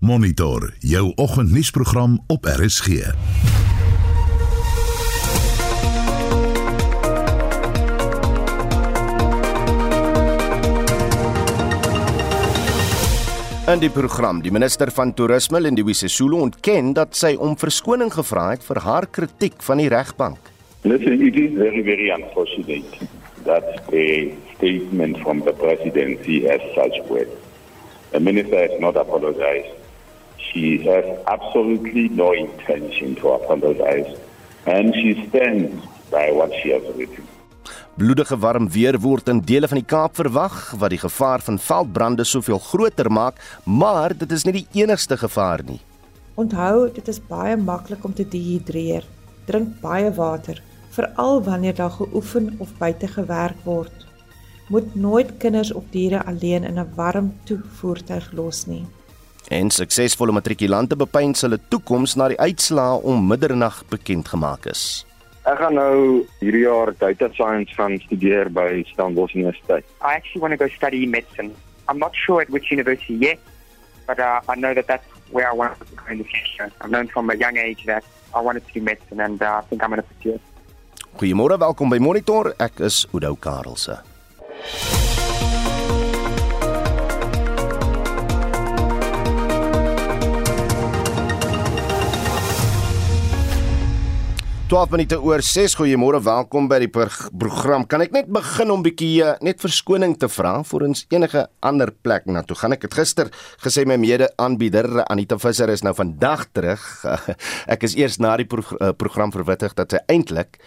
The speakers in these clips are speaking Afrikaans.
Monitor jou oggendnuusprogram op RSG. In die program, die minister van toerisme Lindiwe Sisulu ontken dat sy om verskoning gevra het vir haar kritiek van die regbank. Listen, it is very, very unfortunate that a statement from the presidency has such weight. The minister has not apologized. She has absolutely no intention to apologize, and she stands by what she has written. Bloedige warm weer word in dele van die Kaap verwag wat die gevaar van veldbrande soveel groter maak, maar dit is nie die enigste gevaar nie. Onthou, dit is baie maklik om te dehidreer. Drink baie water, veral wanneer daar geoefen of buite gewerk word. Moet nooit kinders of diere alleen in 'n warm toevoertuig los nie. En suksesvolle matrikulante bepeins hulle toekoms na die uitslae om middernag bekend gemaak is. Ek gaan nou hierdie jaar data science gaan studeer by Stellenbosch Universiteit. I actually want to go study medicine. I'm not sure at which university yet, but uh, I know that that's where I want to go in the future. I've known from a young age that I wanted to do medicine, and uh, I think I'm going to pursue it. Goeiemôre, welkom by Monitor. Ek is Oudou Karelse. Twaalf minute oor 6. Goeiemôre, welkom by die pro- program. Kan ek net begin om bietjie uh, net verskoning te vra vir ons enige ander plek na toe gaan? Ek het gister gesê my mede-aanbieder Anita Visser is nou vandag terug. ek is eers na die pro uh, program verwittig dat sy eintlik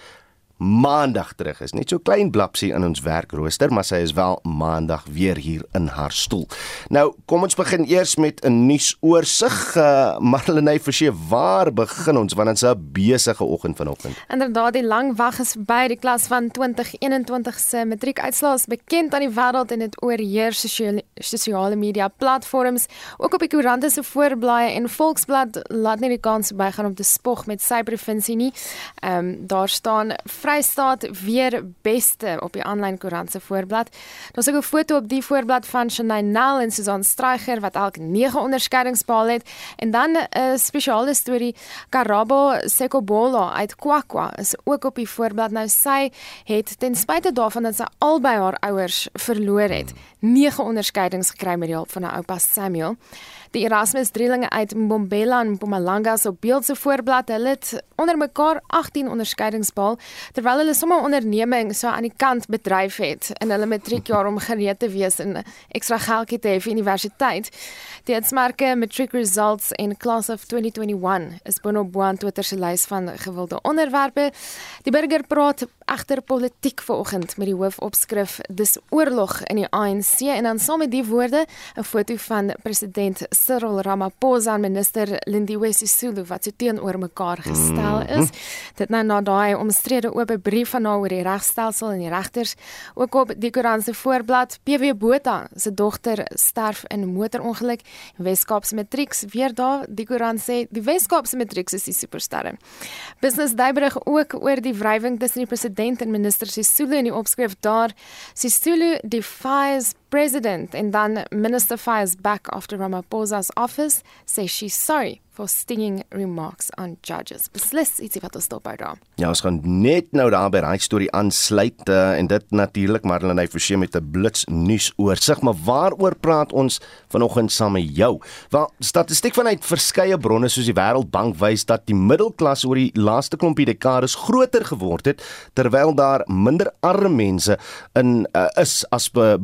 maandag terug is. Net so klein blapsie in ons werkrooster, maar sy is wel maandag weer hier in haar stoel. Nou, kom ons begin eers met 'n nuusoorseig. Uh, Marlenae Forsie, waar begin ons want dit is 'n besige oggend vanoggend. Inderdaad, die lang wag is verby. Die klas van 2021 se matriekuitslae is bekend aan die wêreld en dit oorheers sosiale sosiale media platforms. Ook op die koerante se voorblaaie en Volksblad laat nie die kans verbygaan om te spog met sy provinsie nie. Ehm um, daar staan Vrystaat weer beste op die aanlyn koerant se voorblad. Daar's ook 'n foto op die voorblad van Shanay Nel en Susan Streicher wat elk 9 onderskeidings behaal het en dan 'n spesiale storie Karabo Sekobola uit Kwakwa is ook op die voorblad. Nou sy het ten spyte daarvan dat sy albei haar ouers verloor het, 9 onderskeidings gekry met die hulp van haar oupa Samuel. Die Erasmus drielinge uit Mbombela en Mpumalanga se beeld se voorblad, hulle het onder mekaar 18 onderskeidings behaal terwyl hulle sommer 'n onderneming so aan die kant bedryf het in hulle matriekjaar om gereed te wees en ekstra geldjie te hê vir universiteit. Die uitsmerke Matric Results in Class of 2021 is boonop bo aan Twitter se lys van gewilde onderwerpe. Die burger praat agter politiek vanoggend met die hoofopskrif Dis oorlog in die ANC en dan saam met die woorde 'n foto van president Cyril Ramaphosa en minister Lindiwe Sisulu wat so teenoor mekaar gestel is. Dit nou na daai omstrede oop brief van haar oor die regstelsel en die regters. Ook op die koerant se voorblad PW Botha se dogter sterf in motorongeluk. Weskaapse Matrix weer daar die koerant sê die Weskaapse Matrix is die supersterre. Business Day berig ook oor die wrywing tussen die president en minister Sisulu in die opskrif daar Sisulu defies president and then minister fires back after Ramaphosa's office says she's sorry for stinging remarks on judges. Beslis ietsie wat ons dop hou daar. Ja, ons gaan net nou daar by daai storie aansluit uh, en dit natuurlik Marlenae Forsie met 'n blits nuus oorsig, maar waaroor praat ons vanoggend saam met jou? Wel, statistiek vanuit verskeie bronne soos die Wêreldbank wys dat die middelklas oor die laaste klompie dekades groter geword het terwyl daar minder arme mense in uh, is as be,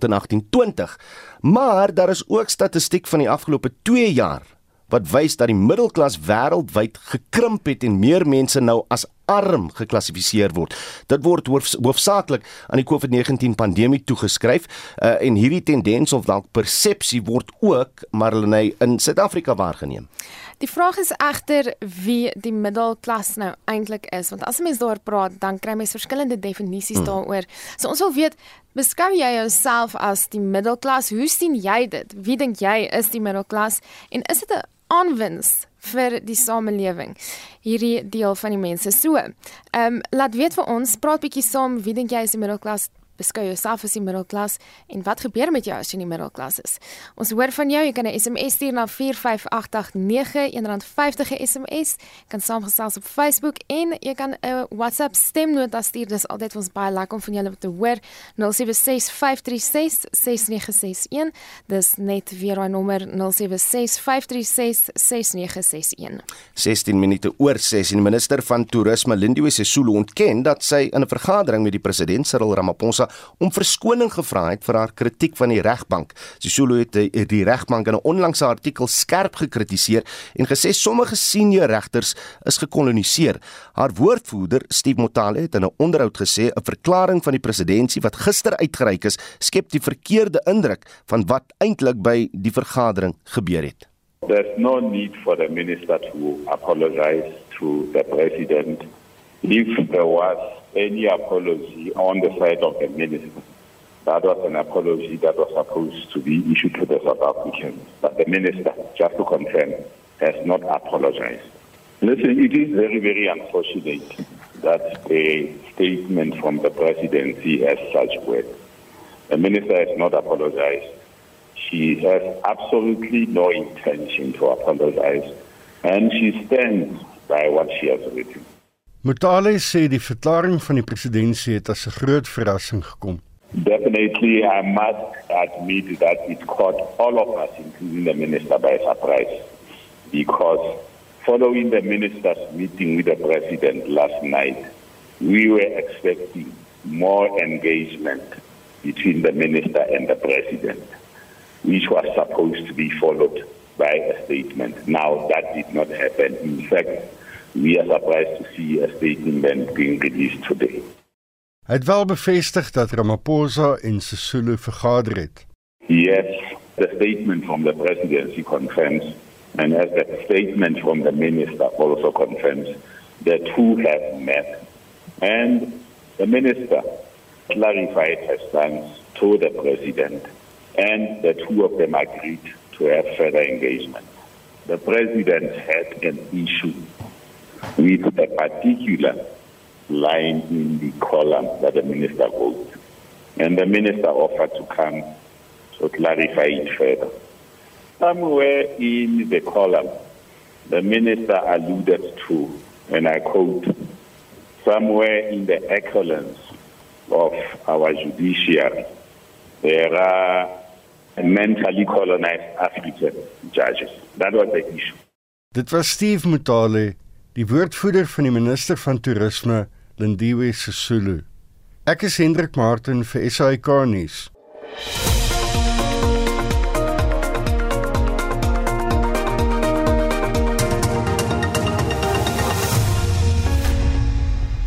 byvoorbeeld in 1820. Maar daar is ook statistiek van die afgelope 2 jaar wat wys dat die middelklas wêreldwyd gekrimp het en meer mense nou as arm geklassifiseer word. Dit word hoofs, hoofsaaklik aan die COVID-19 pandemie toegeskryf uh, en hierdie tendens of dalk persepsie word ook maar hulle in Suid-Afrika waargeneem. Die vraag is egter wie die middelklas nou eintlik is, want as 'n mens daar praat, dan kry mens verskillende definisies hmm. daaroor. So ons wil weet, beskou jy jouself as die middelklas? Hoe sien jy dit? Wie dink jy is die middelklas en is dit 'n aanwins vir die samelewing hierdie deel van die mense so. Ehm um, laat weet vir ons, praat bietjie saam, wie dink jy is die middelklas? Beskou jouself as die middelklas en wat gebeur met jou as jy in die middelklas is? Ons hoor van jou, jy kan 'n SMS stuur na 45889 R1.50 'n SMS, kan saamgesels op Facebook en jy kan 'n WhatsApp stemnota stuur. Dis altyd ons baie lekker om van julle te hoor. 0765366961. Dis net weer daai nommer 0765366961. 16 minute oor 6 en minister van toerisme Lindiwe Sisulu ontken dat sy in 'n vergadering met die president Cyril Ramaphosa om verskoning gevra het vir haar kritiek van die regbank. Sisulu het die regbank in 'n onlangse artikel skerp gekritiseer en gesê sommige senior regters is gekoloniseer. Haar woordvoerder, Steve Motale, het in 'n onderhoud gesê 'n verklaring van die presidentskap wat gister uitgereik is, skep die verkeerde indruk van wat eintlik by die vergadering gebeur het. There's no need for the minister to apologize to the president if there was any apology on the side of the minister. That was an apology that was supposed to be issued to the South Africans. But the minister, just to confirm, has not apologized. Listen, it is very, very unfortunate that a statement from the presidency has such weight. The minister has not apologized. She has absolutely no intention to apologize, and she stands by what she has written. Mutale sê die verklaring van die presidentskap het as 'n groot verrassing gekom. Definitely, I must admit that it caught all of us, including the minister, by surprise. Because following the minister's meeting with the president last night, we were expecting more engagement between the minister and the president, which was supposed to be followed by a statement. Now, that did not happen. In fact, we are surprised to see a statement being released today. Hy het wel bevestig dat Ramaphosa en Sisulu vergader het. Yes, the statement from the presidency confirms, and as the statement from the minister also confirms, the two have met. And the minister clarified her stance to the president, and the two of them agreed to have further engagement. The president had an issue with a particular line in the column that the minister wrote. And the minister offered to come to clarify it further. Somewhere in the column, the minister alluded to, and I quote, somewhere in the excellence of our judiciary, there are mentally colonized African judges. That was the issue. Dit was Steve Mutale, die woordvoerder van die minister van toerisme Lindiwe Sisulu. Ek is Hendrik Martin vir SAK nuus.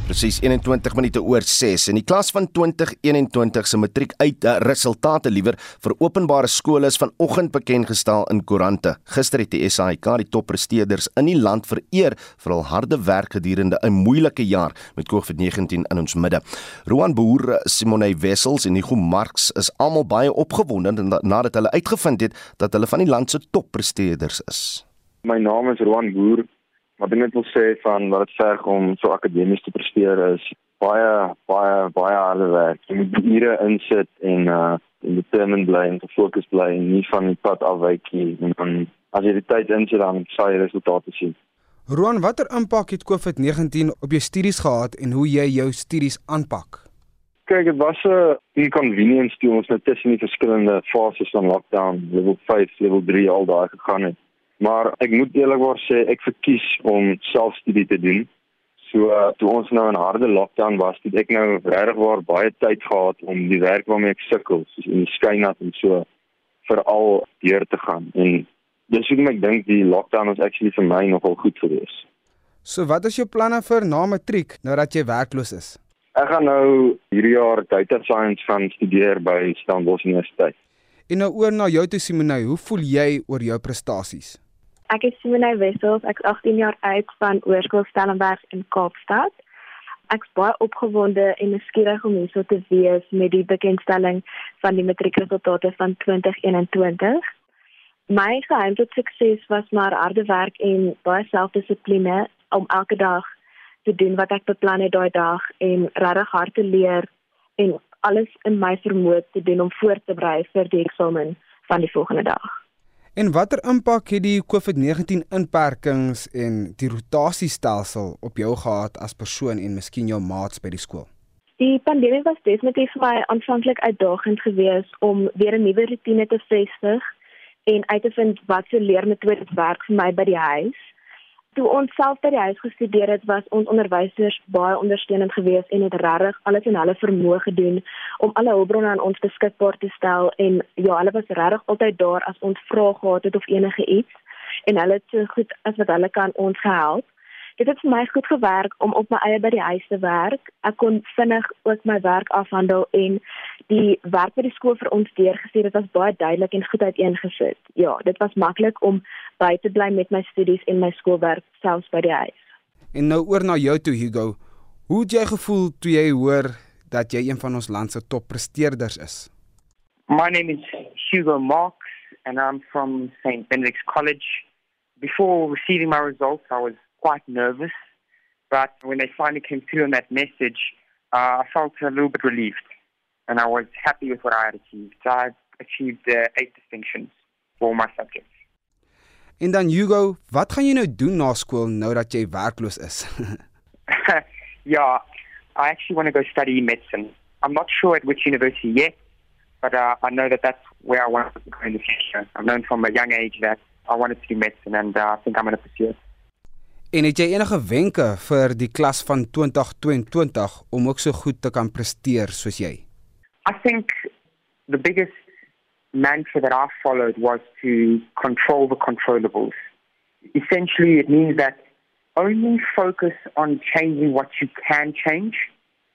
Presies 21 minute oor 6 in die klas van 2021 se matriek uit uh, resultate liewer vir openbare skole is vanoggend bekend gestel in koerante. Gister het die SAIK die toppresteerders in die land vereer vir hul harde werk gedurende 'n moeilike jaar met COVID-19 in ons midde. Roan Boer, Simone Wessels en Nico Marx is almal baie opgewonde nadat hulle uitgevind het dat hulle van die land se toppresteerders is. My naam is Roan Boer wat ek net wil sê van wat dit verg om so akademies te presteer is baie baie baie harde werk. Jy moet ure insit en uh en determined bly en gefokus bly en nie van die pad afwyk nie. En dan as jy die tyd insit dan sal jy resultate sien. Roan, watter impak het COVID-19 op jou studies gehad en hoe jy jou studies aanpak? Kyk, dit was 'n inconvenience toe ons net tussen die verskillende fases van lockdown, level 5, level 3 al daai gegaan het. Maar ek moet eerlikwaar sê ek verkies om selfstudie te doen. So uh, toe ons nou in harde lockdown was, het ek nou regtig baie tyd gehad om die werk waarmee ek sukkel, soos in die skynat en so veral deur te gaan. En dis hoekom ek dink die lockdown was actually vir my nogal goed gewees. So wat is jou planne vir na matriek nou dat jy werkloos is? Ek gaan nou hierdie jaar data science gaan studeer by Stellenbosch Universiteit. En nou oor na jou toe Simone, hoe voel jy oor jou prestasies? Ek is Simone Wessels, ek is 18 jaar oud van Oorskool Stellenberg in Kaapstad. Ek is baie opgewonde en nuuskierig om hier te wees met die bekendstelling van die matriekresultate van 2021. My geheim tot sukses was maar harde werk en baie selfdissipline om elke dag te doen wat ek beplan het daai dag en regtig hard te leer en alles in my vermoë te doen om voor te berei vir die eksamen van die volgende dag. En watter impak het die COVID-19 inperkings en die rotasiestelsel op jou gehad as persoon en miskien jou maats by die skool? Die pandemie was definitief vir my aanvanklik uitdagend geweest om weer 'n nuwe rotine te vestig en uit te vind wat se leermetodes werk vir my by die huis. Toe ons self by die huis gestudeer het, was ons onderwysers baie ondersteunend geweest en het regtig alles in hulle vermoë gedoen om alle hulpbronne aan ons beskikbaar te stel en ja, hulle was regtig altyd daar as ons vrae gehad het of enige iets en hulle het so goed as wat hulle kan ons gehelp. Dit het vir my goed gewerk om op my eie by die huis te werk. Ek kon vinnig ook my werk afhandel en die werk by die skool vir ons deurgestuur. Dit was baie duidelik en goed uiteengesit. Ja, dit was maklik om by te bly met my studies en my skoolwerk selfs by die huis. En nou oor na jou toe Hugo. Hoe het jy gevoel toe jy hoor dat jy een van ons land se toppresteerders is? My name is Hugo Marks and I'm from St. Benedict's College. Before receiving my results, I was quite nervous. But when they finally came through on that message, uh, I felt a little bit relieved. And I was happy with what I had achieved. So I achieved uh, eight distinctions for my subjects. En dan Hugo, wat gaan jy nou doen na skool nou dat jy werkloos is? yeah, I actually want to go study medicine. I'm not sure at which university yet, but uh, I know that that's where I want to go in the future. I've known from a young age that I wanted to do medicine, and uh, I think I'm going to pursue it. En het jy enige wenke vir die klas van 2022 om ook so goed te kan presteer soos jy? I think the biggest mantra that I followed was to control the controllables. Essentially, it means that only focus on changing what you can change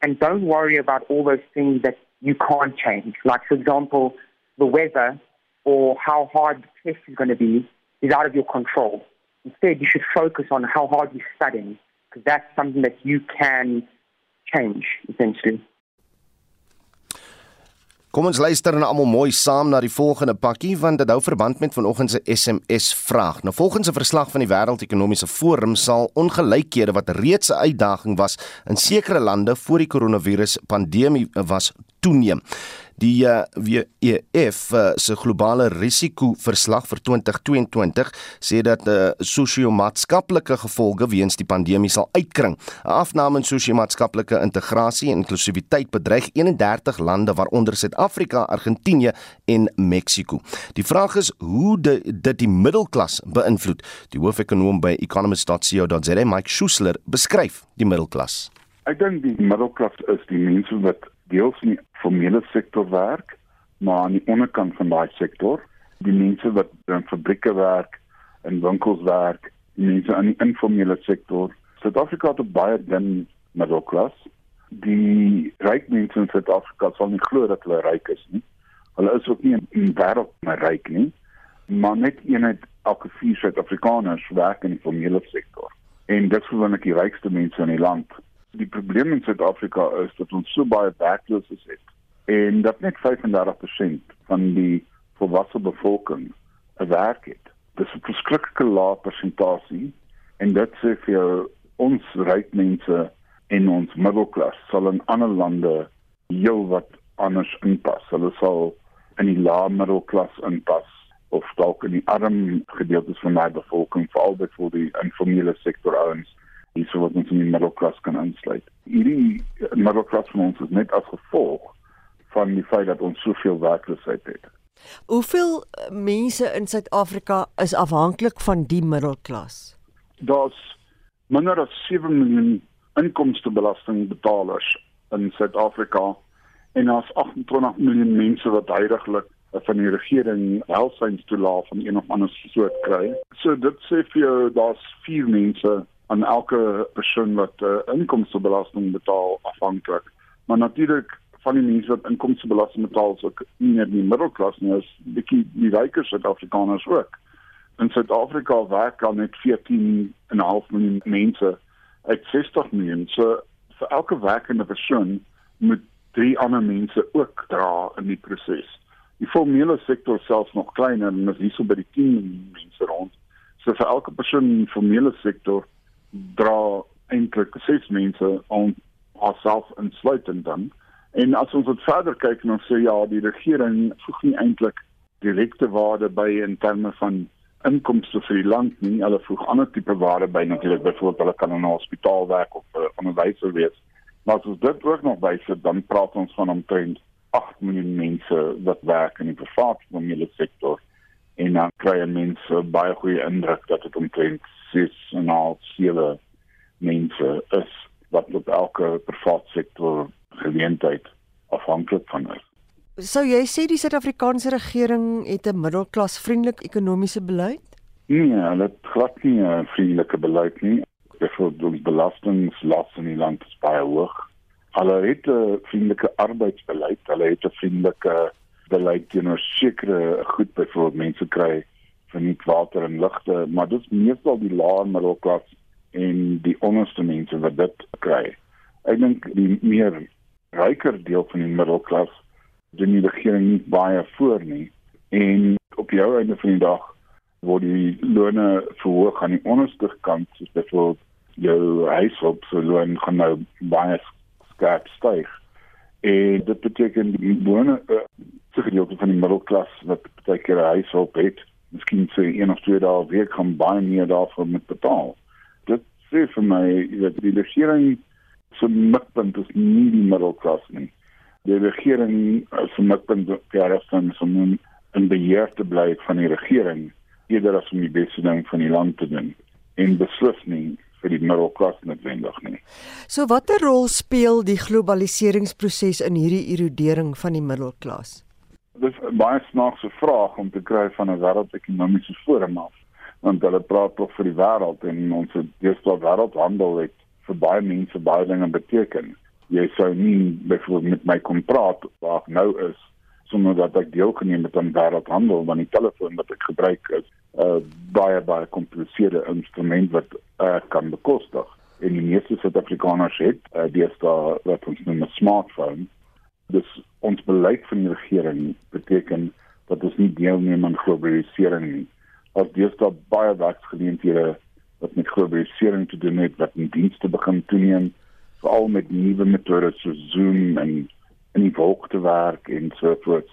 and don't worry about all those things that you can't change. Like, for example, the weather or how hard the test is going to be is out of your control. Instead, you should focus on how hard you're studying because that's something that you can change, essentially. Kom ons luister nou almal mooi saam na die volgende pakkie want dit hou verband met vanoggend se SMS vraag. Nou volgens 'n verslag van die Wêreldekonomiese Forum sal ongelykhede wat reeds 'n uitdaging was in sekere lande voor die koronavirus pandemie was toeneem. Die uh, WEF uh, se globale risikoverslag vir 2022 sê dat uh, sosio-maatskaplike gevolge weens die pandemie sal uitkring. 'n Afname in sosio-maatskaplike integrasie en inklusiwiteit bedreig 31 lande waaronder Suid-Afrika, Argentinië en Mexiko. Die vraag is hoe de, dit die middelklas beïnvloed. Die hoofekonoom by economist.co.za, Mike Schuessler, beskryf die middelklas. Ek dink die middelklas is die mense wat deels in die formele sektor werk, maar aan die onderkant van daai sektor, die mense wat in fabrieke werk, in winkels werk, die mense aan die informele sektor. Suid-Afrika het 'n baie dun middelklas. Die ryk mense in Suid-Afrika sal nie glo dat hulle ryk is nie. Hulle is ook nie in die wêreld maar ryk nie. Maar net eenheid elke vier Suid-Afrikaners werk in die formele sektor. En dit is gewoonlik die rykste mense in die land die probleem in Suid-Afrika is dat ons so baie werklooses het en dat net 35% van die volwasse bevolking 'n werk het. Dis 'n verskriklike lae persentasie en dit sê vir ons ryk mense en ons middelklas sal in ander lande heel wat anders inpas. Hulle sal in die lae middelklas inpas of dalk in die arm gedeeltes van die bevolking, veral dit vir die informele sektor ouens hierso wat ons in die middelklas kan aansluit. Hierdie middelklas van ons is net as gevolg van die feit dat ons soveel werkloosheid het. Hoeveel eh, mense in Suid-Afrika is afhanklik van die middelklas? Daar's minder as 7 miljoen inkomstebelastingbetalers in Suid-Afrika en daar's 28 miljoen mense wat heidaglik van die regering helsynstoelae van een of ander soort kry. So dit sê vir jou daar's 4 mense aan elke persoon wat uh, inkomstebelasting betaal afhanklik. Maar natuurlik van die mense wat inkomstebelasting betaal, is ook nie net die middelklas nie, is bietjie die ryker Suid-Afrikaners ook. In Suid-Afrika werk al net 14,5 miljoen mense uit 60 miljoen. So vir elke werkende persoon moet drie ander mense ook dra in die proses. Die formele sektor selfs nog kleiner en is hierso by die 10 miljoen mense rond. So vir elke persoon in die formele sektor dra eintlik ses mense om haarself insluitend dan En as ons wat verder kyk en ons sê ja, die regering voeg nie eintlik direkte waarde by in terme van inkomste vir die land nie. Hulle voeg ander tipe waarde by natuurlik, byvoorbeeld hulle kan in 'n hospitaal werk of 'n uh, onderwyser wees. Maar as ons dit ook nog bysit, dan praat ons van omtrent 8 miljoen mense wat werk in die private formele sektor en dan kry mense baie goeie indruk dat dit omtrent 6 en al 7 mense is wat op elke private sektor geleentheid afhanklik van is. Sou jy sê die Suid-Afrikaanse regering het 'n middelklas vriendelike ekonomiese beleid? Nee, het glad nie 'n vriendelike beleid nie. Byvoorbeeld die belastinglas in die land is baie hoog. Hulle het 'n vriendelike arbeidsbeleid, hulle het 'n vriendelike beleid teenoor sekere goed byvoorbeeld mense kry verniet water en ligte, maar dit is meestal die lae middelklas en die onderste mense wat dit kry. Ek dink die meer ryker deel van die middelklas doen die regering nie baie voor nie en op jou einde van die dag word die lone verhoog aan die onderste kant soos byvoorbeeld jou huishulp se loon gaan nou baie skerp styg en dit beteken die lone uh, se gedeelte van die middelklas wat baie keer huishulp het miskien sê een of twee dae weer kan baie meer daarvoor moet betaal dit sê vir my dat die regering se mikpunt is nie die middelklas nie. Die regering se mikpunt is dan om in beheer te bly van die regering eerder as om die beste ding van die land te doen en beslis nie vir die middelklas noodwendig nie. So watter rol speel die globaliseringsproses in hierdie erodering van die middelklas? Dis 'n baie snaakse vraag om te kry van 'n wêreldekonomiese forum af want hulle praat tog vir die wêreld en ons het deesdae wêreldhandel het vir baie mense baie dinge beteken. Jy sou nie byvoorbeeld met my kon praat waar nou is sonder dat ek deelgeneem het aan wêreldhandel want die telefoon wat ek gebruik is 'n uh, baie baie kompliseerde instrument wat ek uh, kan bekostig. En die meeste Suid-Afrikaners het uh, deesdae wat ons noem 'n smartphone. Dis ons beleid van die regering beteken dat ons nie deelneem aan globalisering nie. As deesdae baie werksgeleenthede wat met globalisering te doen het wat in dienste begin toeneem veral met nuwe metodes so Zoom en in die wolk te werk en so voort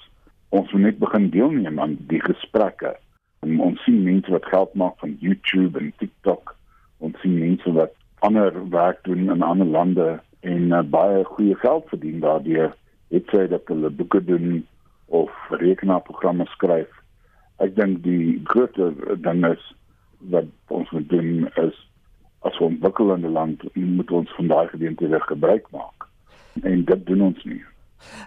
ons moet net begin deelneem aan die gesprekke. En ons sien mense wat geld maak van YouTube en TikTok. Ons sien mense wat ander werk doen in ander lande en uh, baie goeie geld verdien daardeur het sê dat hulle boeke doen of rekenaarprogramme skryf ek dink die groter ding is wat ons moet doen is as 'n ontwikkelende land moet ons van daai geleenthede gebruik maak. En dit doen ons nie.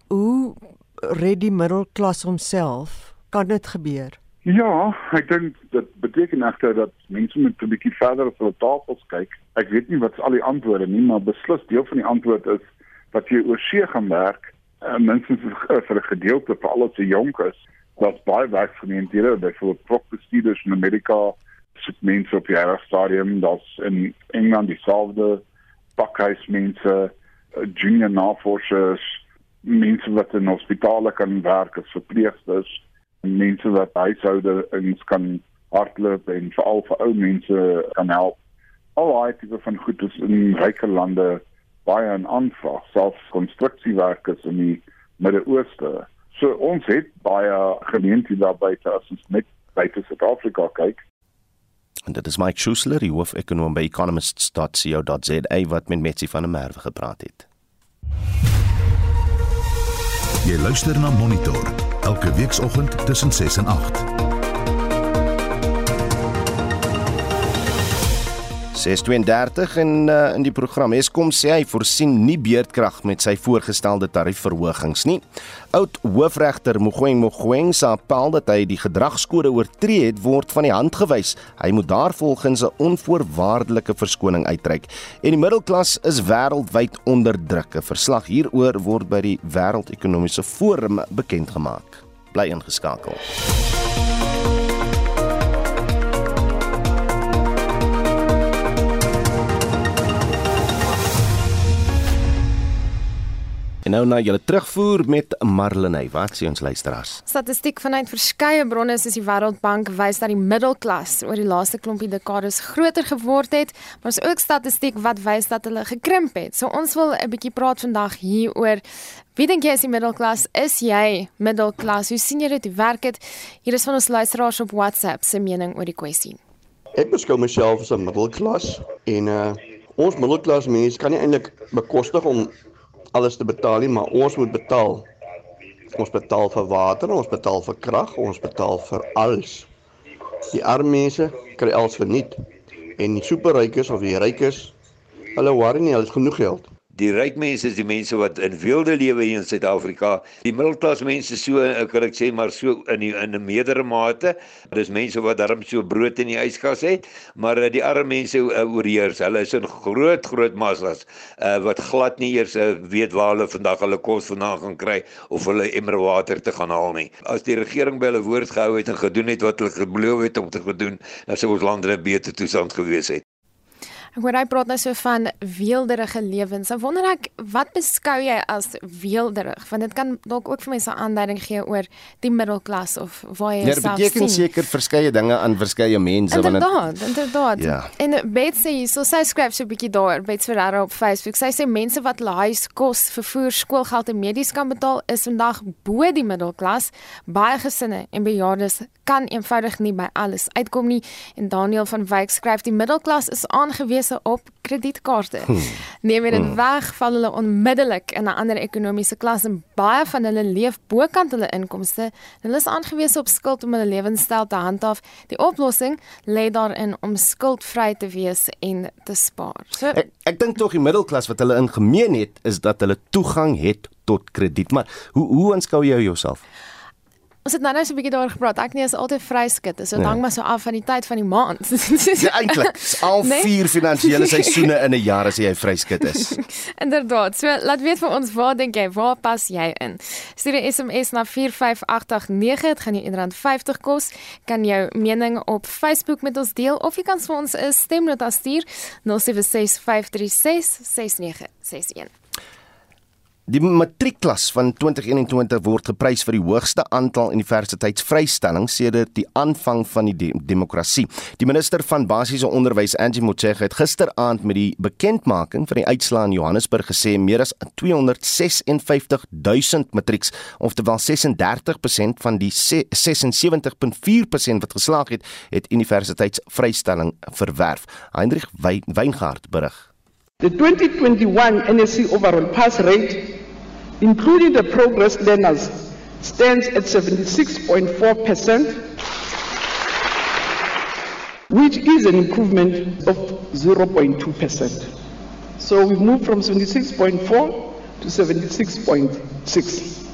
Hoe red die middelklas homself? Kan dit gebeur? Ja, ek dink dit beteken egter dat mense moet 'n bietjie verder op hulle tafels kyk. Ek weet nie wat al die antwoorde nie, maar beslis deel van die antwoord is dat jy oor see gaan werk. Uh, minstens vir 'n gedeelte vir al die jonk is wat baie werksgeleenthede byvoorbeeld propbestuurders in Amerika sit mense op die hele stadium dat's in Engeland dieselfde pakhuismense eh, junior navorsers mense wat in hospitale kan werk as verpleegsters mense wat huishoudings kan hardloop en veral vir ou mense kan help. Al daai tipe van goed is in ryke lande baie aan aanvraag selfs konstruksiewerkers in die Midde-Ooste so ons het baie gemeenskappe daar buite as ons net buite Suid-Afrika kyk En dit is Mike Schuessler, die hoofekonoom by economists.co.za wat met Metsy van der Merwe gepraat het. Jy luister na Monitor elke weekoggend tussen 6 en 8. 632 en uh, in die program Eskom sê hy voorsien nie beerdkrag met sy voorgestelde tariefverhogings nie. Oud hoofregter Mogoeng Mogoeng se appel dat hy die gedragskode oortree het word van die hand gewys. Hy moet daarvolgens 'n onvoorwaardelike verskoning uitreik. En die middelklas is wêreldwyd onder druk. 'n Verslag hieroor word by die Wêreldekonomiese Forum bekend gemaak. Bly ingeskakel. En nou na julle terugvoer met Marlenae. Wat sê ons luisteraars? Statistiek vanuit verskeie bronne soos die Wêreldbank wys dat die middelklas oor die laaste klompie dekades groter geword het, maar is ook statistiek wat wys dat hulle gekrimp het. So ons wil 'n bietjie praat vandag hieroor. Wie dink jy is die middelklas? Is jy middelklas? Hoe sien jy dit werk dit? Hier is van ons luisteraars op WhatsApp se mening oor die kwessie. Ek beskou myself as 'n middelklas en uh ons middelklas mense kan nie eintlik bekostig om alles te betaal nie, maar ons moet betaal. Ons betaal vir water, ons betaal vir krag, ons betaal vir alles. Die arme mense kry alles verniet en die superrykes of die rykes, hulle worry nie, hulle het genoeg geld. Die ryk mense is die mense wat in weelde lewe hier in Suid-Afrika. Die middelklas mense so ek kan ek sê maar so in die, in 'n meerdere mate. Dis mense wat darm so brood in die yskas het, maar uh, die arme mense uh, oorheers. Hulle is in groot groot massas uh, wat glad nie eers uh, weet waar hulle vandag hulle kos vandaan gaan kry of hulle emmer water te gaan haal nie. As die regering by hulle woord gehou het en gedoen het wat hulle beloof het om te doen, dan sou ons land in 'n beter toestand gewees het. Ek hoor hy praat nou so van weelderige lewens. Ek wonder ek wat beskou jy as weelderig? Want dit kan dalk ook vir mense 'n aanduiding gee oor die middelklas of waar jy Ja, dit jouself beteken sien. seker verskeie dinge aan verskeie mense Inderdaad, inderdaad. Ja. En Beth sê so sy skryf so 'n bietjie daar, Beth Ferreira op Facebook. Sy sê mense wat huis, kos, vervoer, skoolgeld en medies kan betaal is vandag bo die middelklas. Baie gesinne en bejaardes kan eenvoudig nie by alles uitkom nie. En Daniel van Wyk skryf die middelklas is aangewese op kredietkaarte. Hmm. Neem jy dit Hmm. weg, val hulle onmiddellik in 'n ander ekonomiese klas en baie van hulle leef bokant hulle inkomste. Hulle is aangewese op skuld om hulle lewenstyl te handhaaf. Die oplossing lê daarin om skuldvry te wees en te spaar. So Ek ek dink tog die middelklas wat hulle in gemeen het is dat hulle toegang het tot krediet. Maar hoe hoe aanskou jy jouself? Ons het nou net so 'n bietjie daaroor gepraat. Ek nie is altyd vryskut. Dit is so Ja. hang maar so af van die tyd van die maand. Ja eintlik, is al Nee? vier finansiële seisoene in 'n jaar as jy vryskut is. Inderdaad. So laat weet vir ons waar dink jy, waar pas jy in? Stuur 'n SMS na 45889. Dit gaan jou R1.50 kos. Kan jou mening op Facebook met ons deel of jy kan vir ons 'n stemnota stuur 0765366961. Die matriekklas van 2021 word geprys vir die hoogste aantal universiteitsvrystellings sedert die aanvang van die de demokrasie. Die minister van basiese onderwys, Angie Motshekga, het gisteraand met die bekendmaking van die uitslae in Johannesburg gesê meer as 256 000 matrieks, oftewel 36% van die se- 76.4% wat geslaag het, het universiteitsvrystelling verwerf. Heinrich Wei- Weingart berig. The 2021 NSC overall pass rate, including the progress learners, stands at 76.4%, which is an improvement of 0.2%. So we've moved from 76.4 to 76.6.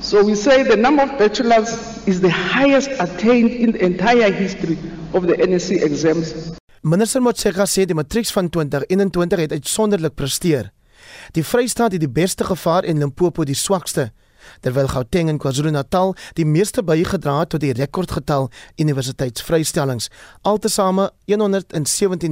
So we say the number of bachelors is the highest attained in the entire history of the NSC exams Minister Motshekga sê die matrieks van 2021 het uitsonderlik presteer. Die Vrystaat het die beste gevaar en Limpopo die swakste, terwyl Gauteng en KwaZulu-Natal die meeste bygedra het tot die rekordgetal universiteitsvrystellings, altesaame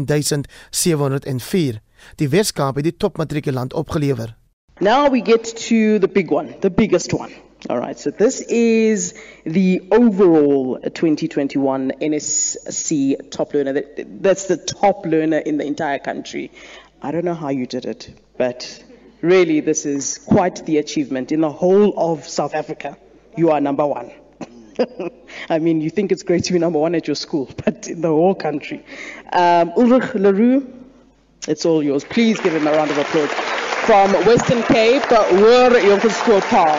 117704. Die Weskaap het die topmatrikulant opgelewer. Now we get to the big one, the biggest one. All right, so this is the overall 2021 NSC top learner. That- That's the top learner in the entire country. I don't know how you did it, but really, this is quite the achievement. In the whole of South Africa, you are number one. I mean, you think it's great to be number one at your school, but in the whole country. Um, Ulrich Leroux, it's all yours. Please give him a round of applause. From Western Cape, Hoër Jonkerskool Paul.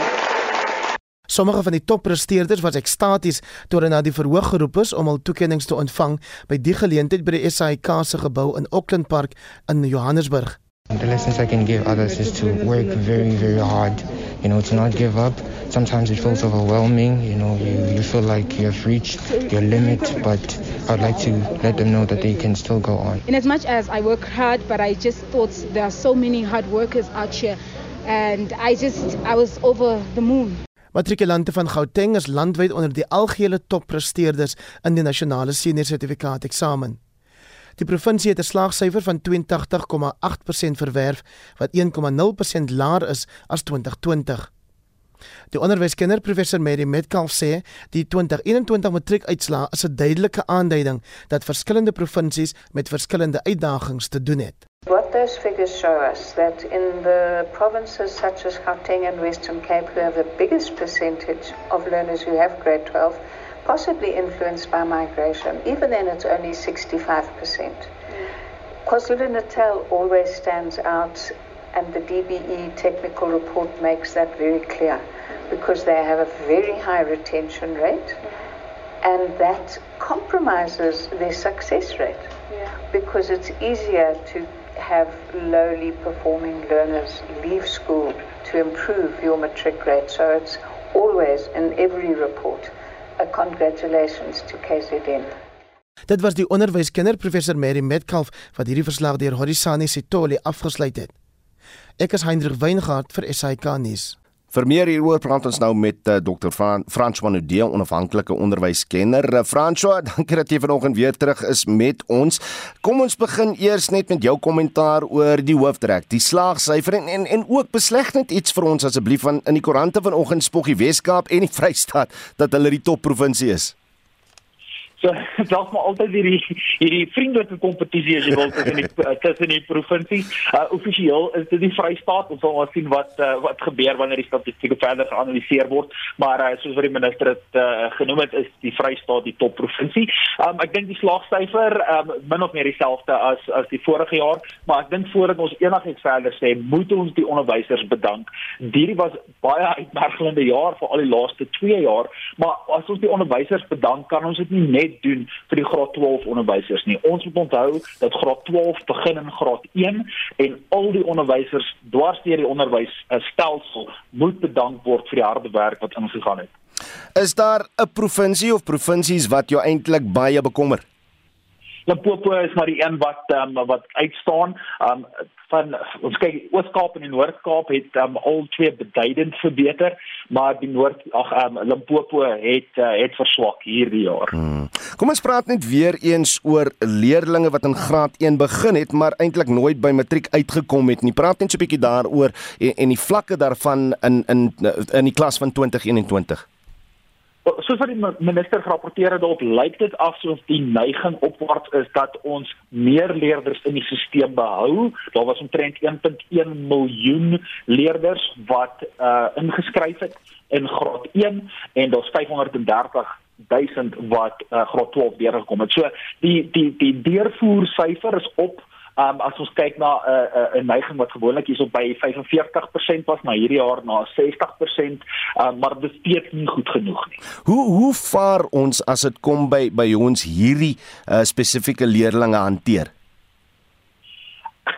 Sommige van die toppresteerders was ekstaties toe hulle na die verhoog geroep is om hul toekenninge te ontvang by die geleentheid by die SAIK se gebou in Auckland Park in Johannesburg. The lessons I can give others is to work very, very hard, you know, to not give up. Sometimes it feels overwhelming, you know, you, you feel like you have reached your limit, but I'd like to let them know that they can still go on. In as much as I work hard, but I just thought there are so many hard workers out here, and I just I was over the moon. Matrikulante van Gauteng is landwyd onder die algehele toppresteerders in die nasionale senior sertifikaat eksamen. Die provinsie het 'n slaagsyfer van 82,8% verwerf wat 1,0% laer is as 2020. Die onderwyskenner professor Mary Metcalf sê die 2021 matriekuitslae is 'n duidelike aanduiding dat verskillende provinsies met verskillende uitdagings te doen het. What those figures show us that in the provinces such as Gauteng and Western Cape who have the biggest percentage of learners who have grade 12 possibly influenced by migration even then it's only 65%. Mm. KwaZulu-Natal always stands out and the DBE technical report makes that very clear because they have a very high retention rate mm. and that compromises their success rate yeah. because it's easier to have lowly performing learners leave school to improve your matric rate. so it's always in every report a congratulations to KZN Dit was die onderwyskenner professor Mary Metcalf wat hierdie verslag deur Horisani Sitoli afgesluit het. Ek is Hendrik Weingart vir SAK nuus. Vir meer hieroor praat ons nou met uh, Dr. Fran Frans van Udeel, onafhanklike onderwyskenner. Uh, François, dankie dat jy vanoggend weer terug is met ons. Kom ons begin eers net met jou kommentaar oor die hooftrek, die slaagsyfer en, en en ook besleg net iets vir ons asseblief van in die koerante vanoggend spoggie Weskaap en die Vrystaat dat hulle die topprovinsie is. So dalk maar altyd hierdie hierdie vriendelike kompetisie as jy wil tussen die tussen die provinsies. Uh offisieel is dit die Vrystaat. Ons sal maar sien wat uh, wat gebeur wanneer die statistieke verder geanaliseer word. Maar uh, soos wat die minister het uh, genoem het, is die Vrystaat die topprovinsie. Um ek dink die slaagsyfer um min of meer dieselfde as as die vorige jaar, maar ek dink voordat ons enigiets verder sê, moet ons die onderwysers bedank. Hierdie was baie uitmergelende jaar vir al die laaste 2 jaar, maar as ons die onderwysers bedank, kan ons dit nie net net doen vir die graad 12 onderwysers nie. Ons moet onthou dat graad 12 begin in graad 1 en al die onderwysers dwars deur die onderwysstelsel moet bedank word vir die harde werk wat ingegaan het. Is daar 'n provinsie of provinsies wat jou eintlik baie bekommer? Limpopo is maar die een wat um, wat uitstaan. Um van ons kyk Oos-Kaap en die Noord-Kaap het um, al twee beduidend verbeter, maar die Noord ag um, Limpopo het uh, het verswak hierdie jaar. Hmm. Kom ons praat net weer eens oor leerdlinge wat in graad 1 begin het, maar eintlik nooit by matriek uitgekom het nie. Praat net so 'n bietjie daaroor en, en die vlakke daarvan in in in die klas van 2021 soos wat die minister gerapporteer het dalk lyk dit asof die neiging opwaarts is dat ons meer leerders in die stelsel behou. Daar was omtrent 1.1 miljoen leerders wat uh ingeskryf het in graad 1 en daar's 530 duisend wat uh, graad 12 deurgekom het. So die die die deurvoer syfer is op Um as ons kyk na 'n uh, 'n uh, 'n neiging wat gewoonlik hier op by 45% was, maar hierdie jaar na 60%, um, maar dit is steeds nie goed genoeg nie. Hoe hoe vaar ons as dit kom by by ons hierdie uh, spesifieke leerdlinge hanteer?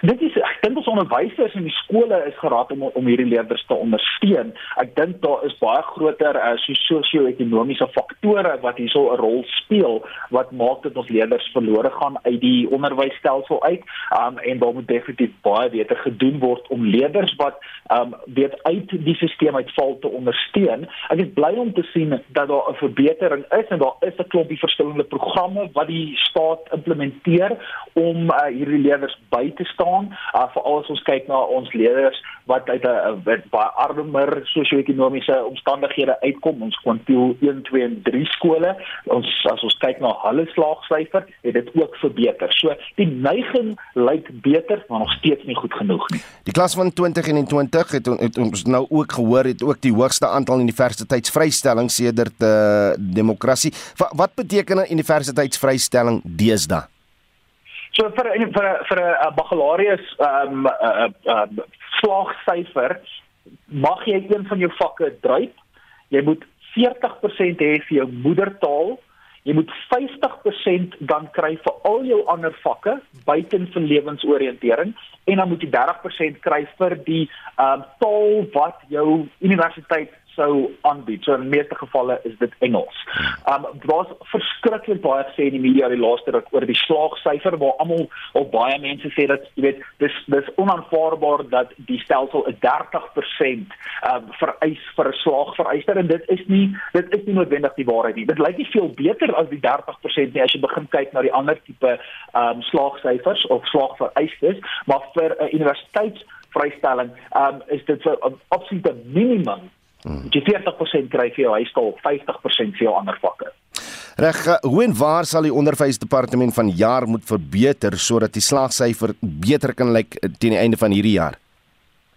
Dit is dink ons onderwysers in die skole is geraad om om hierdie leerders te ondersteun. Ek dink daar is baie groter uh, sosio-ekonomiese faktore wat hierso 'n rol speel wat maak dat ons leerders verlore gaan uit die onderwysstelsel uit. Um en daar moet definitief baie beter gedoen word om leerders wat um weet uit die stelsel uitval te ondersteun. Ek is bly om te sien dat daar 'n verbetering is en daar is 'n klompie verskillende programme wat die staat implementeer om uh, hierdie leerders by te staan. Uh, veral as ons kyk na ons leerders wat uit 'n baie armer sosio-ekonomiese omstandighede uitkom. Ons kwantiel 1 2 en 3 skole. Ons as ons kyk na hulle slaagsyfer het dit ook verbeter. So die neiging lyk beter maar nog steeds nie goed genoeg nie. Die klas van 2021 het, het ons nou ook gehoor het ook die hoogste aantal universiteitsvrystellings sedert uh, demokrasie. Wat, wat beteken 'n universiteitsvrystelling deesdae So vir vir vir 'n baccalaureus ehm um, 'n uh, uh, uh, slaagsyfer mag jy een van jou vakke dryf. Jy moet 40% hê vir jou moedertaal. Jy moet 50% dan kry vir al jou ander vakke buiten van lewensoriëntering en dan moet jy 30% kry vir die ehm uh, taal wat jou universiteit sou aanbied. So in meeste gevalle is dit Engels. Um daar's verskriklik baie gesê in die media die laaste ruk oor die slaagsyfer waar almal al baie mense sê dat jy weet dis dis onaanvaarbaar dat die stelsel 'n 30% um vereis vir 'n slaag vereister en dit is nie dit is nie noodwendig die waarheid nie. Dit lyk nie veel beter as die 30% nie as jy begin kyk na die ander tipe um slaagsyfers of slaagvereistes, maar vir 'n uh, universiteitsvrystelling um is dit 'n absolute minimum Hmm. Jy 40% kry vir jou huiskool, 50% vir jou ander vakke. Reg, eh, hoe en waar sal die onderwysdepartement van jaar moet verbeter sodat die slaagsyfer beter kan lyk eh, teen die einde van hierdie jaar?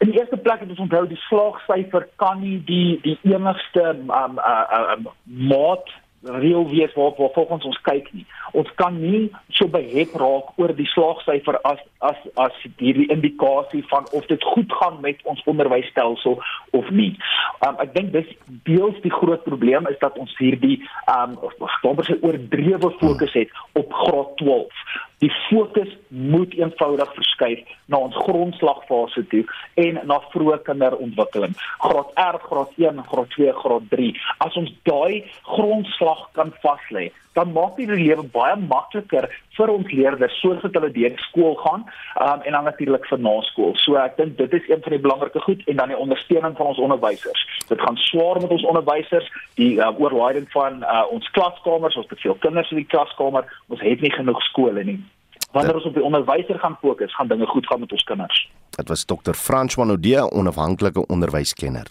In die eerste plek het ons onthou die slaagsyfer kan nie die die enigste um uh um maat reël wees waar waar volgens ons kyk nie. Ons kan nie so behep raak oor die slaagsyfer as as as hierdie indikasie van of dit goed gaan met ons onderwysstelsel of nie. Um ek dink dis deels die groot probleem is dat ons hierdie um amper se oordrewe fokus het op graad 12. Die fokus moet eenvoudig verskuif na ons grondslagfase toe en na vroeë kinderontwikkeling. Graad R, graad 1, graad 2, graad 3. As ons daai grondslag kan vas lê, dan maak dit die lewe baie makliker vir ons leerders soos wat hulle deur skool gaan um, en dan natuurlik vir naskool. So ek dink dit is een van die belangrike goed en dan die ondersteuning van ons onderwysers. Dit gaan swaar met ons onderwysers, die uh, oorlaaiing van uh, ons klaskamers, ons te veel kinders in die klaskamer, ons het nie genoeg skole nie. Wanneer ons op die onderwyser gaan fokus, gaan dinge goed gaan met ons kinders. Dit was Dr. Frans Wanodee, onafhanklike onderwyskenner.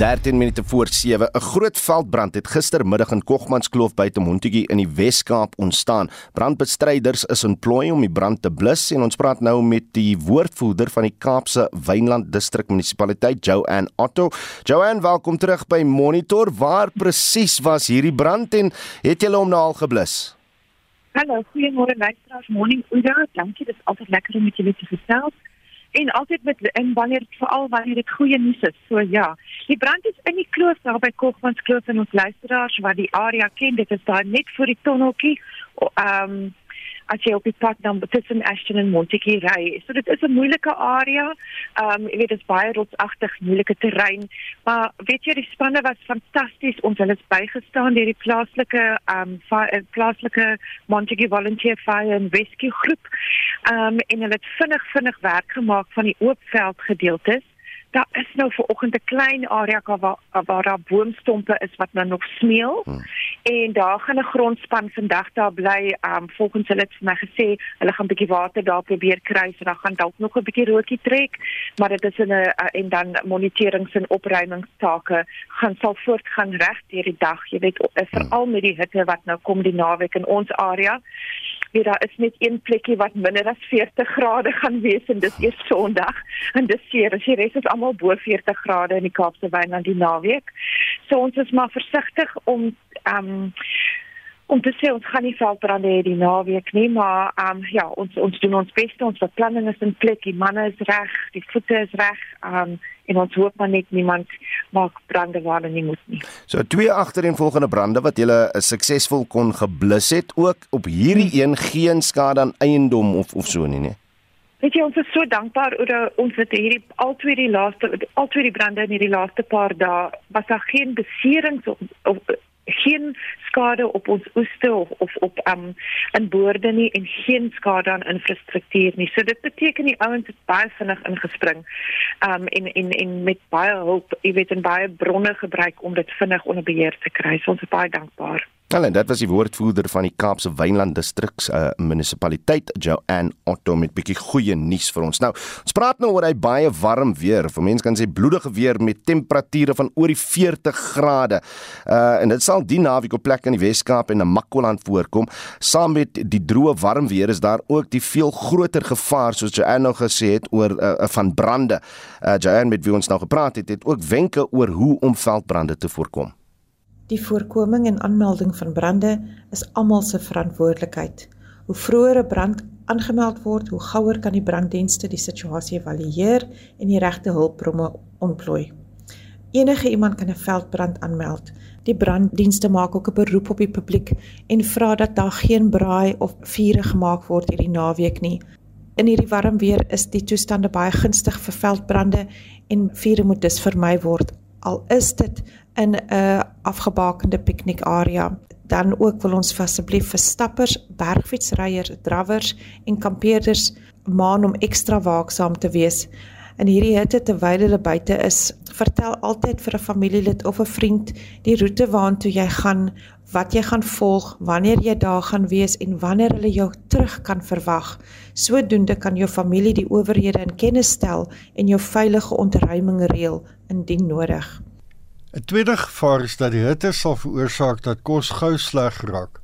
13 minute voor 7. 'n Groot veldbrand het gistermiddag in Kogmanskloof buite Montetjie in die Wes-Kaap ontstaan. Brandbestryders is ontplooi om die brand te blus en ons praat nou met die woordvoerder van die Kaapse Wynland Distrik Munisipaliteit, Joanne Otto. Joanne, welkom terug by Monitor. Waar presies was hierdie brand en het julle hom nou al geblus? Hallo, goeiemôre luisteraars. Morning Uda. Dankie, dit is altyd lekker om met julle te gesels en altyd met en wanneer veral wanneer dit goeie nuus is. So ja, die brand is in die kloof daar by Kogmans Kloof en ons luisteraars wat die area ken, dit is daar net voor die tonneltjie. Ehm um, as jy op die pad dan tussen Ashton en Montetjie ry. So dit is 'n moeilike area. Ehm um, jy weet dit is baie rotsagtig, moeilike terrein, maar weet jy die spanne was fantasties. Ons hulle is bygestaan deur die plaaslike ehm um, plaaslike Montetjie Volunteer Fire and Rescue groep. Ehm um, en hulle het vinnig vinnig werk gemaak van die oop veld gedeeltes daar is nou vir oggend 'n klein area waar waar daar boomstompe is wat nou nog smeel. Hmm. En daar gaan 'n grondspan vandag daar bly. Um volgens hulle het my gesê hulle gaan 'n bietjie water daar probeer kry, so dan gaan dalk nog 'n bietjie rookie trek, maar dit is 'n en dan moniterings en opruimingstake gaan sal voortgaan reg deur die dag. Jy weet veral met die hitte wat nou kom die naweek in ons area weet daar is net een plekkie wat minder as 40 grade gaan wees en dis eers Sondag en dis seer as die res is almal bo 40 grade in die Kaapse Wynland die naweek. So ons is maar versigtig om um, om te sê ons gaan nie veldbrande hê die naweek nie, maar ehm um, ja, ons ons doen ons bes, ons beplanning is in plek, die manne is reg, die voete is reg, ehm um, en ons hoop maar net niemand maak brande waar hulle nie moet nie. So twee agtereenvolgende brande wat julle uh, suksesvol kon geblus het, ook op hierdie hmm. een geen skade aan eiendom of of so nie, nee. Weet jy ons is so dankbaar oor ons het hierdie al twee die laaste al twee die brande in hierdie laaste paar dae was daar geen beserings of, of geen skade op ons oeste of of op um in boorde nie en geen skade aan infrastruktuur nie. So dit beteken die ouens het baie vinnig ingespring. Um en en en met baie hulp, jy weet en baie bronne gebruik om dit vinnig onder beheer te kry. So ons is baie dankbaar. Wel en dit was die woordvoerder van die Kaapse Wynland Distriks uh, munisipaliteit Joanne Otto met bietjie goeie nuus vir ons. Nou, ons praat nou oor hy baie warm weer. Vir mense kan sê bloedige weer met temperature van oor die 40 grade. Uh en dit sal die naweek op plekke in die Wes-Kaap en Namakoland voorkom. Saam met die droë warm weer is daar ook die veel groter gevaar soos Joanne nou gesê het oor uh, van brande. Uh Joanne met wie ons nou gepraat het, het ook wenke oor hoe om veldbrande te voorkom. Die voorkoming en aanmelding van brande is almal se verantwoordelikheid. Hoe vroeër 'n brand aangemeld word, hoe gouer kan die branddienste die situasie evalueer en die regte hulpbronne ontplooi. Enige iemand kan 'n veldbrand aanmeld. Die branddienste maak ook 'n beroep op die publiek en vra dat daar geen braai of vure gemaak word hierdie naweek nie. In hierdie warm weer is die toestande baie gunstig vir veldbrande en vure moet dus vermy word. Al is dit in 'n afgebakende piknikarea dan ook wil ons asseblief vir stappers, bergfietsryers, drawers en kampeerders maan om ekstra waaksaam te wees in hierdie hitte terwyl hulle buite is. Vertel altyd vir 'n familielid of 'n vriend die roete waartoe jy gaan, wat jy gaan volg, wanneer jy daar gaan wees en wanneer hulle jou terug kan verwag. Sodoende kan jou familie die owerhede in kennis stel en jou veilige ontruiming reël indien nodig. 'n Tweede gevaar is dat die hitte sal veroorsaak dat kos gou sleg raak.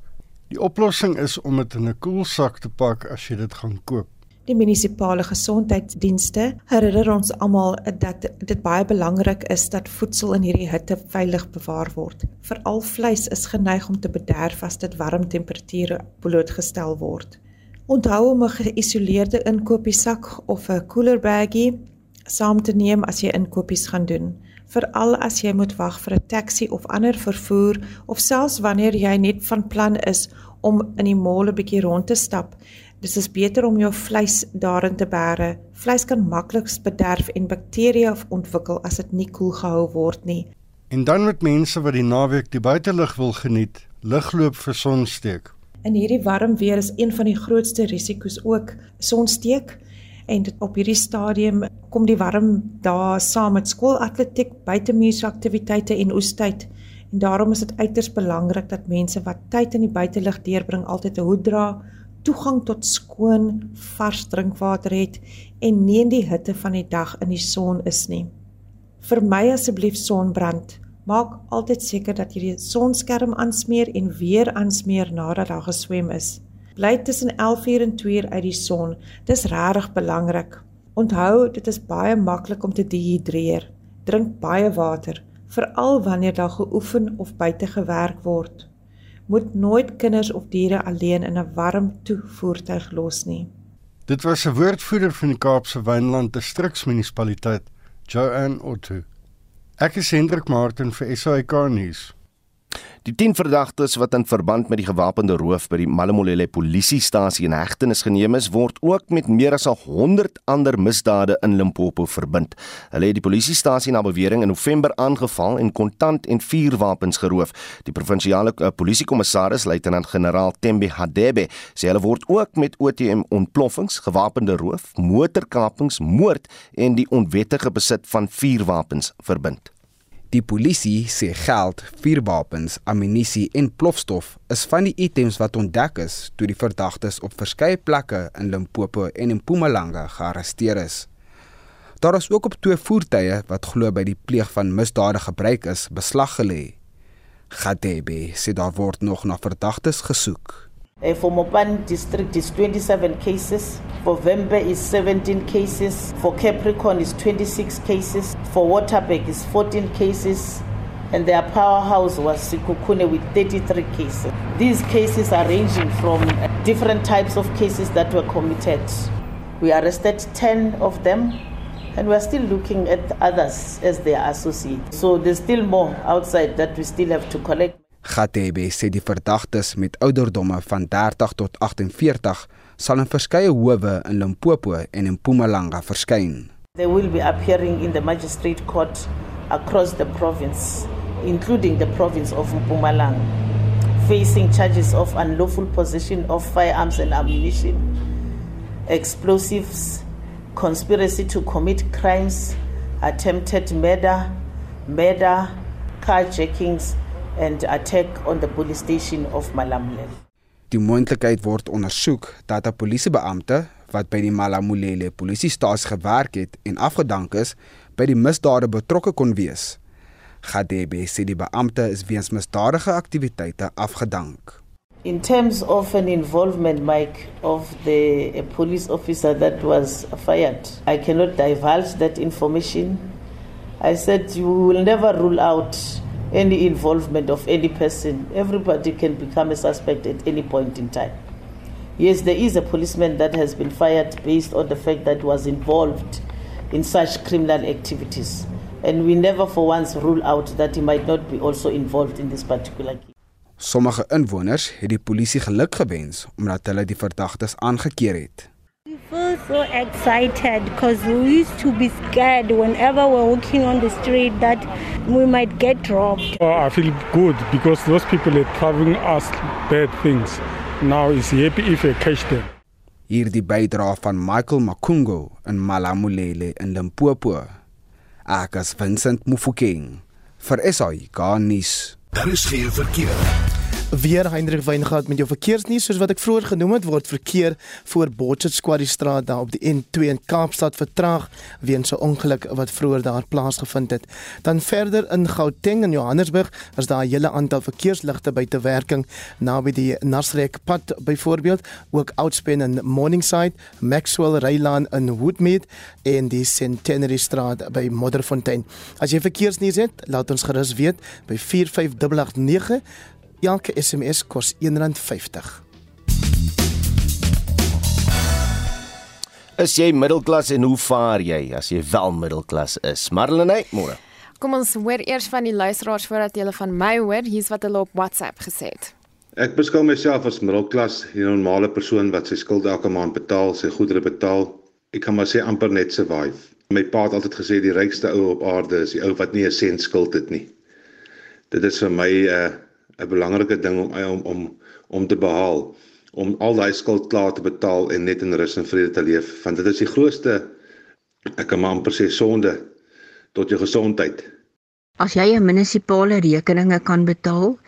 Die oplossing is om dit in 'n koelsak te pak as jy dit gaan koop. Die munisipale gesondheidsdienste herinner ons almal dat dit baie belangrik is dat voedsel in hierdie hitte veilig bewaar word. Veral vleis is geneig om te bederf as dit warm temperature blootgestel word. Onthou om 'n geïsoleerde inkopiesak of 'n cooler baggie saam te neem as jy inkopies gaan doen. Veral as jy moet wag vir 'n taxi of ander vervoer of selfs wanneer jy net van plan is om in die mall 'n bietjie rond te stap, Dis is beter om jou vleis daarin te bære. Vleis kan makliks bederf en bakterieë ontwikkel as dit nie koel gehou word nie. En dan met mense wat die naweek die buitelug wil geniet, ligloop vir sonsteek. In hierdie warm weer is een van die grootste risiko's ook sonsteek en dit op hierdie stadium kom die warm dae saam met skoolatletiek, buitemuursaktiwiteite en oestyd. En daarom is dit uiters belangrik dat mense wat tyd in die buitelug deurbring altyd 'n hoed dra, toegang tot skoon, vars drinkwater het en nie in die hitte van die dag in die son is nie. Vermy asseblief sonbrand. Maak altyd seker dat jy die sonskerm aansmeer en weer aansmeer nadat daar geswem is. Bly tussen 11:00 en 2:00 uit die son. Dis regtig belangrik. Onthou, dit is baie maklik om te dehidreer. Drink baie water, veral wanneer daar geoefen of buite gewerk word moet nooit kinders of diere alleen in 'n warm toevoertuig los nie. Dit was 'n woordvoerder van die Kaapse Wynland Distriksmunisipaliteit, Joanne Otto. Ek is Hendrik Martin vir SAK nuus. Die 10 verdagtes wat in verband met die gewapende roof by die Malamulele polisiestasie in hegtenis geneem is, word ook met meer as 100 ander misdade in Limpopo verbind. Hulle het die polisiestasie na bewering in November aangeval en kontant en vuurwapens geroof. Die provinsiale uh, polisiekommissaris, luitenant-generaal Tembe Hadebe, sê hulle word ook met OTM ontploffings, gewapende roof, motorkapings, moord en die onwettige besit van vuurwapens verbind. Die polisie sê geld, vuurwapens, ammunisie en plofstof is van die items wat ontdek is toe die verdagtes op verskeie plekke in Limpopo en in Mpumalanga gearresteer is. Daar is ook op twee voertuie wat glo by die pleeg van misdade gebruik is, beslag gelê. Gadebe sê daar word nog na verdagtes gesoek. Uh, for Mopan district is 27 cases. For Vembe is 17 cases. For Capricorn is 26 cases. For Waterberg is 14 cases. And their powerhouse was Sikukune with 33 cases. These cases are ranging from different types of cases that were committed. We arrested 10 of them and we're still looking at others as their associates. So there's still more outside that we still have to collect. Gatebe sê die verdagtes met ouderdomme van 30 tot 48 sal in verskeie howe in Limpopo en in Mpumalanga verskyn. They will be appearing in the magistrate court across the province, including the province of Mpumalanga, facing charges of unlawful possession of firearms and ammunition, explosives, conspiracy to commit crimes, attempted murder, murder, carjackings and attack on the police station of Malamulele. Die moontlikheid word ondersoek dat 'n polisiebeampte wat by die Malamulele polisiestasie gewerk het en afgedank is, by die misdade betrokke kon wees. Gadebe sê die beampte is weens misdadige aktiwiteite afgedank. In terms of an involvement Mike of the a police officer that was fired, I cannot divulge that information. I said you will never rule out any involvement of any person. Everybody can become a suspect at any point in time. Yes, there is a policeman that has been fired based on the fact that was involved in such criminal activities. And we never for once rule out that he might not be also involved in this particular case. Sommige inwoners het die polisie geluk gewens omdat hulle die verdagtes aangekeer het. We feel so excited because we used to be scared whenever we're walking on the street that we might get robbed. Oh, I feel good because those people are telling us bad things. Now is happy if I catch them. Hierdie bydra van Michael Makungo in Malamulele in Limpopo. Ek is Vincent Mufokeng vir SAI Garnis. Daar is geen verkeer. Weer Hendrik Weingart met jou verkeersnuus soos wat ek vroeër genoem het word verkeer voor Botchet Square straat daar op die N2 in Kaapstad vertraag weens 'n ongeluk wat vroeër daar plaasgevind het. Dan verder in Gauteng en Johannesburg is daar 'n hele aantal verkeersligte buite werking naby die Nasrek pad byvoorbeeld, ook Outspan in Morningside, Maxwell Rylaan in Woodmead en die Centenary straat by Modderfontein. As jy verkeersnuus het, laat ons gerus weet by 45889 Elke SMS kos R1.50. Is jy middelklas en hoe vaar jy as jy wel middelklas is? Marlene, môre. Kom ons hoor eers van die luisteraars voordat jy van my hoor. Hier's wat hulle op WhatsApp gesê het. Ek beskou myself as middelklas, 'n normale persoon wat sy skuld elke maand betaal, sy goedere betaal. Ek kan maar sê amper net survive. My pa het altyd gesê die rykste ou op aarde is die ou wat nie 'n sent skuld het nie. Dit is vir my 'n uh, 'n belangrike ding om om om om te behaal om al daai skuld klaar te betaal en net in rus en vrede te leef want dit is die grootste ek kan maar amper sê sonde tot jou gesondheid. As jy 'n munisipale rekeninge kan betaal,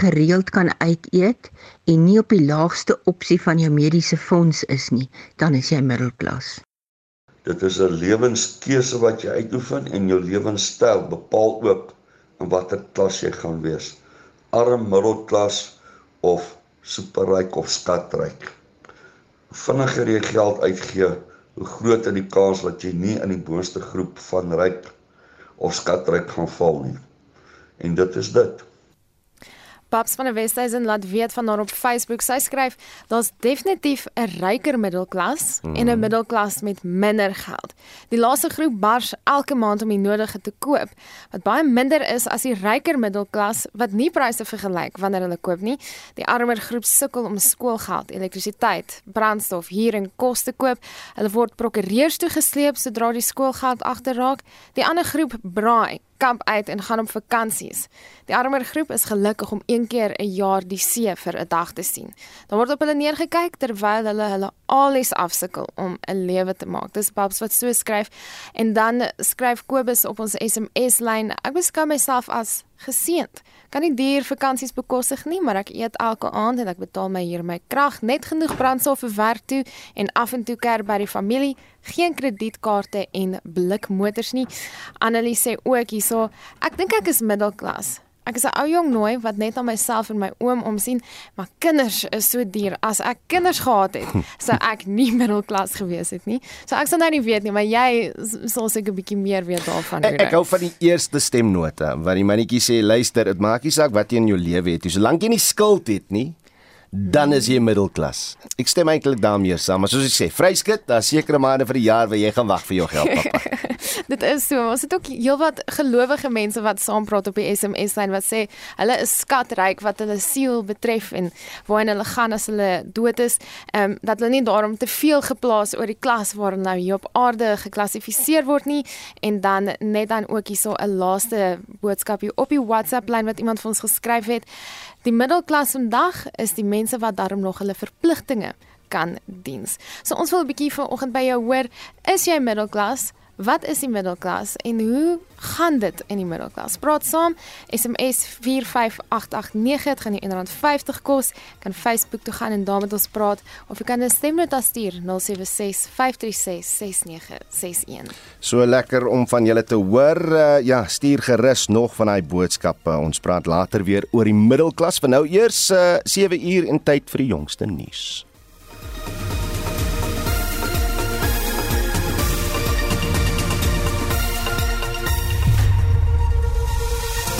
gereeld kan uiteet en nie op die laagste opsie van jou mediese fonds is nie, dan is jy middelklas. Dit is 'n lewenskeuse wat jy uitoefen en jou lewenstyl bepaal ook in watter klas jy gaan wees arm middelklas of superryk of skatryk. Hoe vinniger jy geld uitgee, hoe groter die kans dat jy nie in die boonste groep van ryk of skatryk gaan val nie. En dit is dit. Babs van die Westhuizen laat weet van haar op Facebook. Sy skryf: "Daar's definitief 'n ryker middelklas mm. en 'n middelklas met minder geld. Die laaste groep bars elke maand om die nodige te koop, wat baie minder is as die ryker middelklas wat nie pryse vergelyk wanneer hulle koop nie. Die armer groep sukkel om skoolgeld, elektrisiteit, brandstof, huur en kos te koop. Hulle word prokureurs toe gesleep sodra die skoolgeld agterraak. Die ander groep braai kamp uit en gaan op vakansies. Die armer groep is gelukkig om een keer 'n jaar die see vir 'n dag te sien. Dan word op hulle neergekyk terwyl hulle hulle alles afsukkel om 'n lewe te maak. Dis Babs wat so skryf en dan skryf Kobus op ons SMS lyn: Ek beskou myself as geseënd. Kan nie duur vakansies bekostig nie, maar ek eet elke aand en ek betaal my hier my krag, net genoeg brandstof vir werk toe en af en toe keer by die familie, geen kredietkaarte en blikmotors nie. Annelie sê ook hierso, ek dink ek is middelklas. Ek is 'n ou jong nooi wat net aan myself en my oom omsien, maar kinders is so duur. As ek kinders gehad het, sou ek nie middelklas gewees het nie. So ek sal nou nie weet nie, maar jy sal seker 'n bietjie meer weet daarvan. Ek, ek hou van die eerste stemnote wat die mannetjie sê, luister, dit maak nie saak wat jy in jou lewe het nie, solank jy nie skuld het nie dan is jy middelklas. Ek stem eintlik daarmee saam, maar soos ek sê, vryskut, daar sekerre maande vir die jaar waar jy gaan wag vir jou geld, pappa. Dit is so. Ons het ook heelwat gelowige mense wat saampraat op die SMS lyn wat sê hulle is skatryk wat hulle siel betref en waarheen hulle gaan as hulle dood is, ehm um, dat hulle nie daarom te veel geplaas oor die klas waarin nou hier op aarde geklassifiseer word nie en dan net dan ook hierso 'n laaste boodskap hier op die WhatsApp lyn wat iemand vir ons geskryf het. Die middelklas vandag is die mense wat daarom nog hulle verpligtinge kan diens. So ons wil 'n bietjie vanoggend by jou hoor, is jy middelklas? Wat is die middelklas en hoe gaan dit in die middelklas? Praat saam. SMS 45889 het gaan die R150 kos. Kan Facebook toe gaan en daar met ons praat of jy kan 'n stemnota stuur 0765366961. So lekker om van julle te hoor. Uh, ja, stuur gerus nog van daai boodskappe. Ons praat later weer oor die middelklas. Vir nou eers uh, 7 uur en tyd vir die jongste nuus.